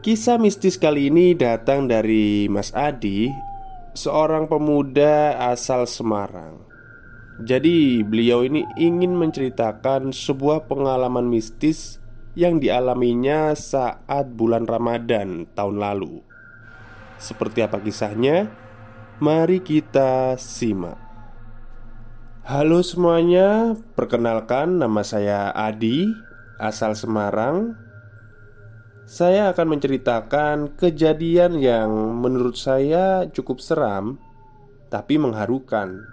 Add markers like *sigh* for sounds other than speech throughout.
Kisah mistis kali ini datang dari Mas Adi, seorang pemuda asal Semarang. Jadi, beliau ini ingin menceritakan sebuah pengalaman mistis yang dialaminya saat bulan Ramadan tahun lalu. Seperti apa kisahnya? Mari kita simak. Halo semuanya, perkenalkan nama saya Adi, asal Semarang saya akan menceritakan kejadian yang menurut saya cukup seram, tapi mengharukan.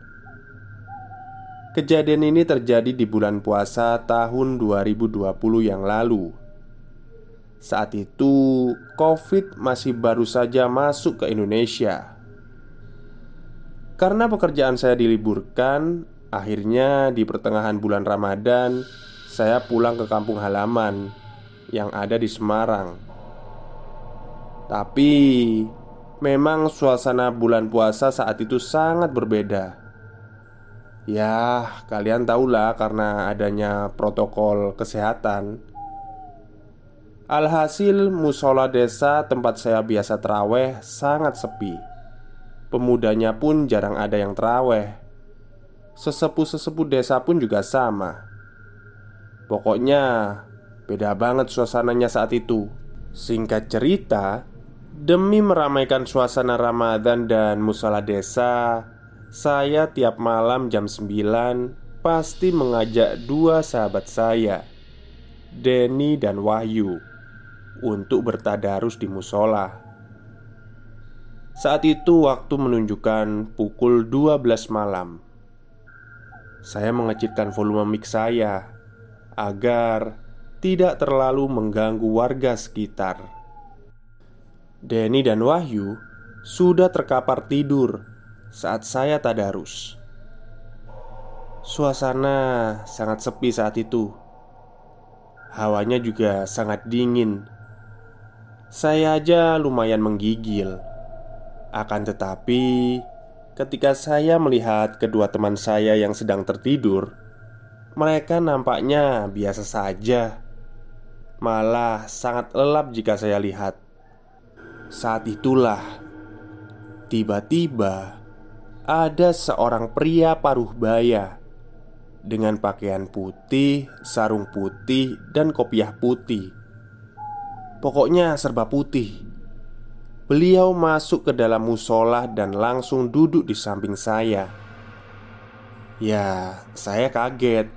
Kejadian ini terjadi di bulan puasa tahun 2020 yang lalu. Saat itu, COVID masih baru saja masuk ke Indonesia. Karena pekerjaan saya diliburkan, akhirnya di pertengahan bulan Ramadan, saya pulang ke kampung halaman yang ada di Semarang. Tapi memang suasana bulan puasa saat itu sangat berbeda. Ya, kalian tahulah karena adanya protokol kesehatan. Alhasil musola desa tempat saya biasa teraweh sangat sepi. Pemudanya pun jarang ada yang teraweh. Sesepuh-sesepuh desa pun juga sama. Pokoknya Beda banget suasananya saat itu. Singkat cerita Demi meramaikan suasana Ramadan dan musala desa Saya tiap malam jam 9 Pasti mengajak dua sahabat saya Denny dan Wahyu Untuk bertadarus di musola. Saat itu waktu menunjukkan pukul 12 malam. Saya mengecilkan volume mic saya Agar tidak terlalu mengganggu warga sekitar. Denny dan Wahyu sudah terkapar tidur saat saya tadarus. Suasana sangat sepi saat itu. Hawanya juga sangat dingin. Saya aja lumayan menggigil. Akan tetapi, ketika saya melihat kedua teman saya yang sedang tertidur, mereka nampaknya biasa saja malah sangat lelap jika saya lihat. Saat itulah tiba-tiba ada seorang pria paruh baya dengan pakaian putih, sarung putih, dan kopiah putih. Pokoknya serba putih. Beliau masuk ke dalam musola dan langsung duduk di samping saya. Ya, saya kaget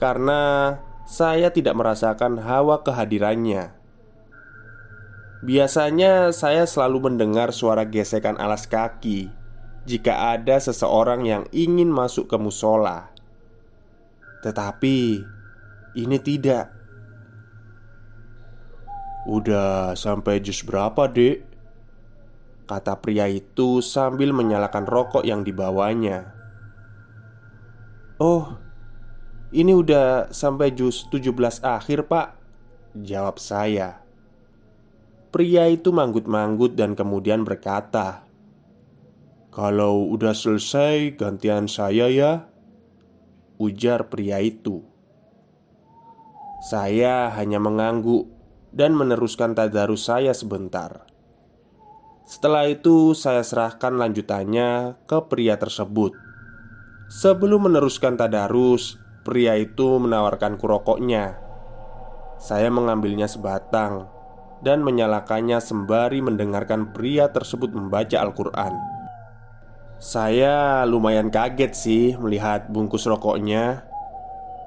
karena saya tidak merasakan hawa kehadirannya. Biasanya saya selalu mendengar suara gesekan alas kaki jika ada seseorang yang ingin masuk ke musola. Tetapi ini tidak. Udah sampai jus berapa, Dek? Kata pria itu sambil menyalakan rokok yang dibawanya. Oh, ini udah sampai jus 17 akhir pak. Jawab saya. Pria itu manggut-manggut dan kemudian berkata Kalau udah selesai gantian saya ya Ujar pria itu. Saya hanya mengangguk dan meneruskan tadarus saya sebentar. Setelah itu saya serahkan lanjutannya ke pria tersebut. Sebelum meneruskan tadarus Pria itu menawarkanku rokoknya. Saya mengambilnya sebatang dan menyalakannya sembari mendengarkan pria tersebut membaca Al-Quran. Saya lumayan kaget sih melihat bungkus rokoknya.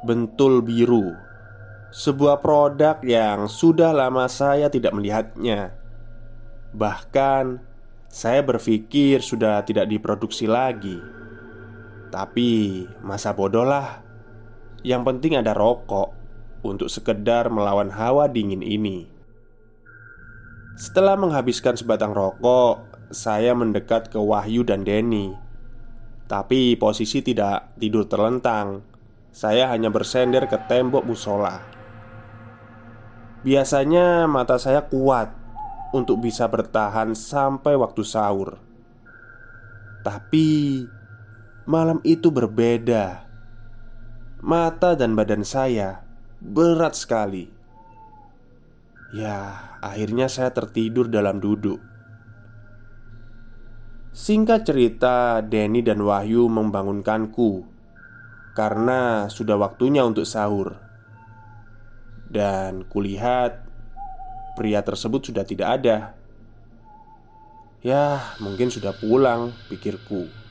Bentul biru. Sebuah produk yang sudah lama saya tidak melihatnya. Bahkan saya berpikir sudah tidak diproduksi lagi. Tapi masa bodoh lah yang penting ada rokok untuk sekedar melawan hawa dingin ini. Setelah menghabiskan sebatang rokok, saya mendekat ke Wahyu dan Denny. Tapi posisi tidak tidur terlentang. Saya hanya bersender ke tembok musola. Biasanya mata saya kuat untuk bisa bertahan sampai waktu sahur. Tapi malam itu berbeda. Mata dan badan saya berat sekali. Ya, akhirnya saya tertidur dalam duduk. Singkat cerita, Denny dan Wahyu membangunkanku karena sudah waktunya untuk sahur. Dan kulihat pria tersebut sudah tidak ada. Ya, mungkin sudah pulang, pikirku.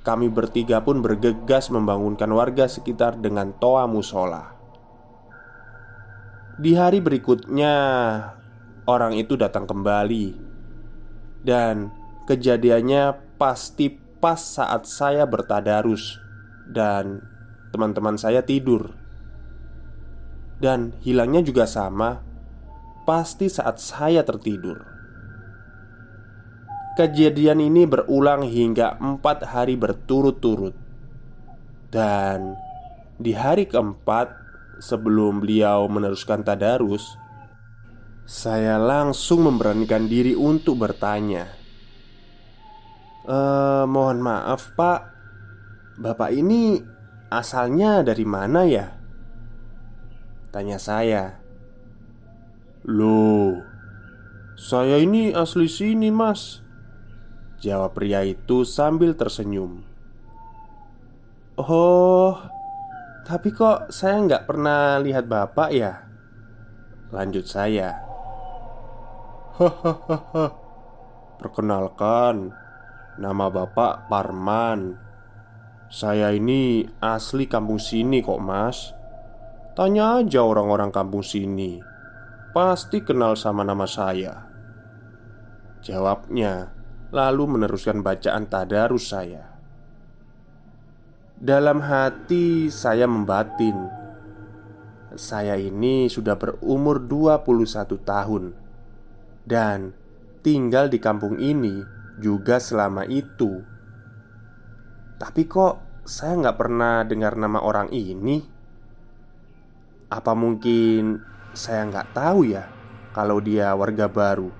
Kami bertiga pun bergegas membangunkan warga sekitar dengan toa musola. Di hari berikutnya, orang itu datang kembali, dan kejadiannya pasti pas saat saya bertadarus dan teman-teman saya tidur, dan hilangnya juga sama, pasti saat saya tertidur. Kejadian ini berulang hingga empat hari berturut-turut, dan di hari keempat sebelum beliau meneruskan tadarus, saya langsung memberanikan diri untuk bertanya. "E, mohon maaf, Pak. Bapak ini asalnya dari mana ya?" Tanya saya. "Loh, saya ini asli sini, Mas." Jawab pria itu sambil tersenyum. "Oh, tapi kok saya nggak pernah lihat bapak ya? Lanjut saya. Hahaha *laughs* Perkenalkan Nama bapak Parman. Saya ini asli kampung sini kok mas. Tanya aja orang-orang kampung sini. Pasti kenal sama nama saya. Jawabnya Lalu meneruskan bacaan tadarus saya. Dalam hati saya membatin. Saya ini sudah berumur 21 tahun Dan tinggal di kampung ini juga selama itu. Tapi kok saya nggak pernah dengar nama orang ini? Apa mungkin saya nggak tahu ya Kalau dia warga baru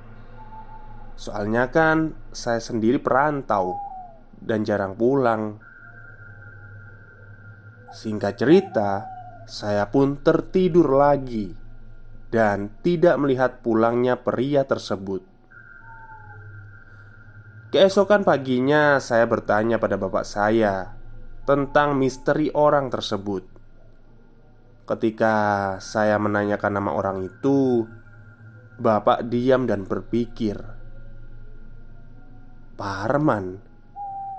Soalnya kan saya sendiri perantau Dan jarang pulang Singkat cerita, saya pun tertidur lagi dan tidak melihat pulangnya pria tersebut. Keesokan paginya, saya bertanya pada bapak saya tentang misteri orang tersebut. Ketika saya menanyakan nama orang itu, bapak diam dan berpikir, "Parman,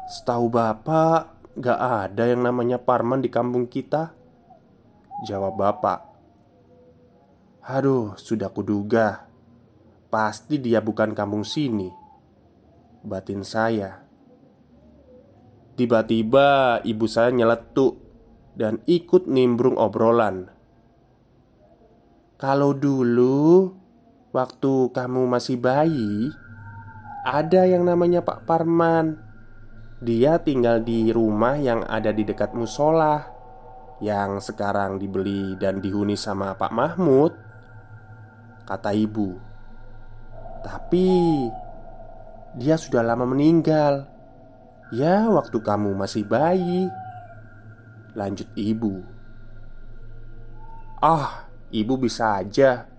setahu bapak, Gak ada yang namanya Parman di kampung kita. Jawab bapak. Aduh, sudah kuduga. Pasti dia bukan kampung sini. Batin saya. Tiba-tiba ibu saya nyeletuk Dan ikut nimbrung obrolan. Kalau dulu Waktu kamu masih bayi Ada yang namanya Pak Parman. Dia tinggal di rumah yang ada di dekat musola Yang sekarang dibeli dan dihuni sama Pak Mahmud Kata ibu. Tapi Dia sudah lama meninggal. Ya waktu kamu masih bayi Lanjut ibu. Ah, ibu bisa aja.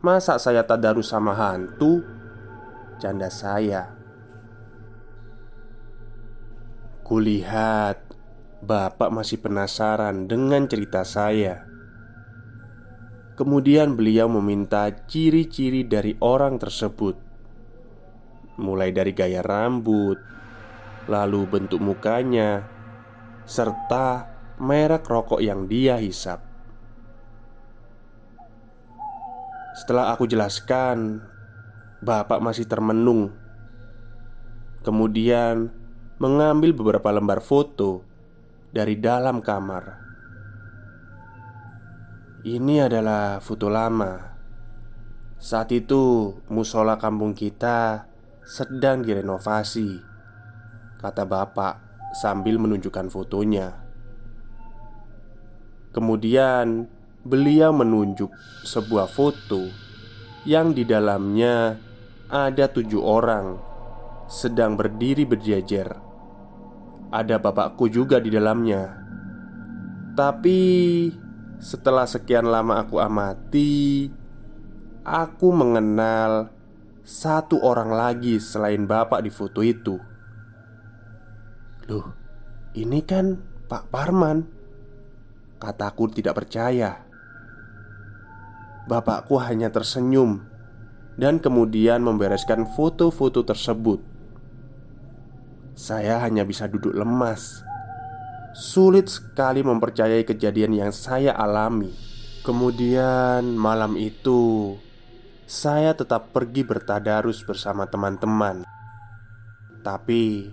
Masa saya tadarus sama hantu? Canda saya. Kulihat Bapak masih penasaran dengan cerita saya. Kemudian beliau meminta ciri-ciri dari orang tersebut. Mulai dari gaya rambut Lalu bentuk mukanya Serta merek rokok yang dia hisap. Setelah aku jelaskan Bapak masih termenung Kemudian mengambil beberapa lembar foto dari dalam kamar. Ini adalah foto lama. Saat itu, musola kampung kita sedang direnovasi, kata bapak sambil menunjukkan fotonya. Kemudian, beliau menunjuk sebuah foto yang di dalamnya ada tujuh orang sedang berdiri berjejer. Ada bapakku juga di dalamnya. Tapi setelah sekian lama aku amati, aku mengenal satu orang lagi selain bapak di foto itu. Loh, ini kan Pak Parman. Kataku tidak percaya. Bapakku hanya tersenyum dan kemudian membereskan foto-foto tersebut. Saya hanya bisa duduk lemas. Sulit sekali mempercayai kejadian yang saya alami. Kemudian malam itu, saya tetap pergi bertadarus bersama teman-teman. Tapi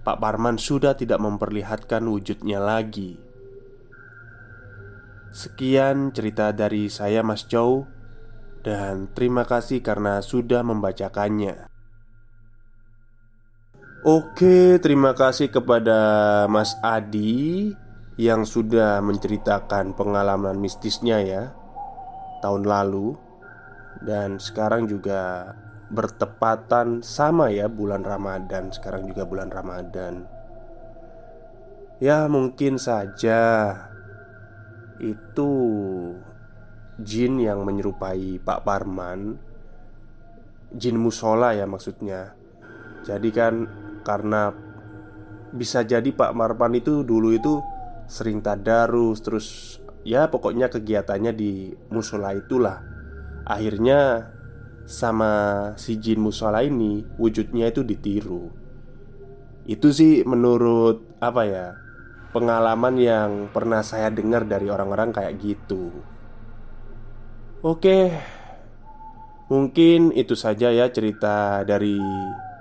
Pak Parman sudah tidak memperlihatkan wujudnya lagi. Sekian cerita dari saya, Mas Chow, dan terima kasih karena sudah membacakannya. Oke, terima kasih kepada Mas Adi yang sudah menceritakan pengalaman mistisnya ya tahun lalu dan sekarang juga bertepatan sama ya bulan Ramadan sekarang juga bulan Ramadan. Ya, mungkin saja itu jin yang menyerupai Pak Parman. Jin musola ya maksudnya. Jadi kan karena bisa jadi Pak Marpan itu dulu itu sering tadarus terus ya pokoknya kegiatannya di musola itulah. Akhirnya sama si jin musola ini wujudnya itu ditiru. Itu sih menurut apa ya pengalaman yang pernah saya dengar dari orang-orang kayak gitu oke mungkin itu saja ya cerita dari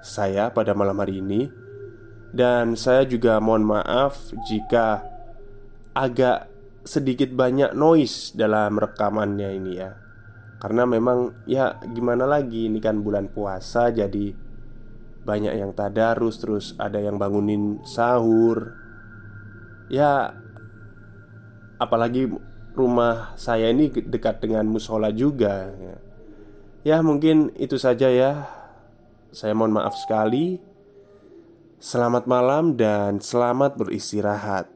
saya pada malam hari ini. Dan saya juga mohon maaf jika agak sedikit banyak noise dalam rekamannya ini ya. Karena memang ya gimana lagi ini kan bulan puasa jadi banyak yang tadarus terus ada yang bangunin sahur. Ya apalagi rumah saya ini dekat dengan musola juga ya. ya mungkin itu saja ya saya mohon maaf sekali. Selamat malam dan selamat beristirahat.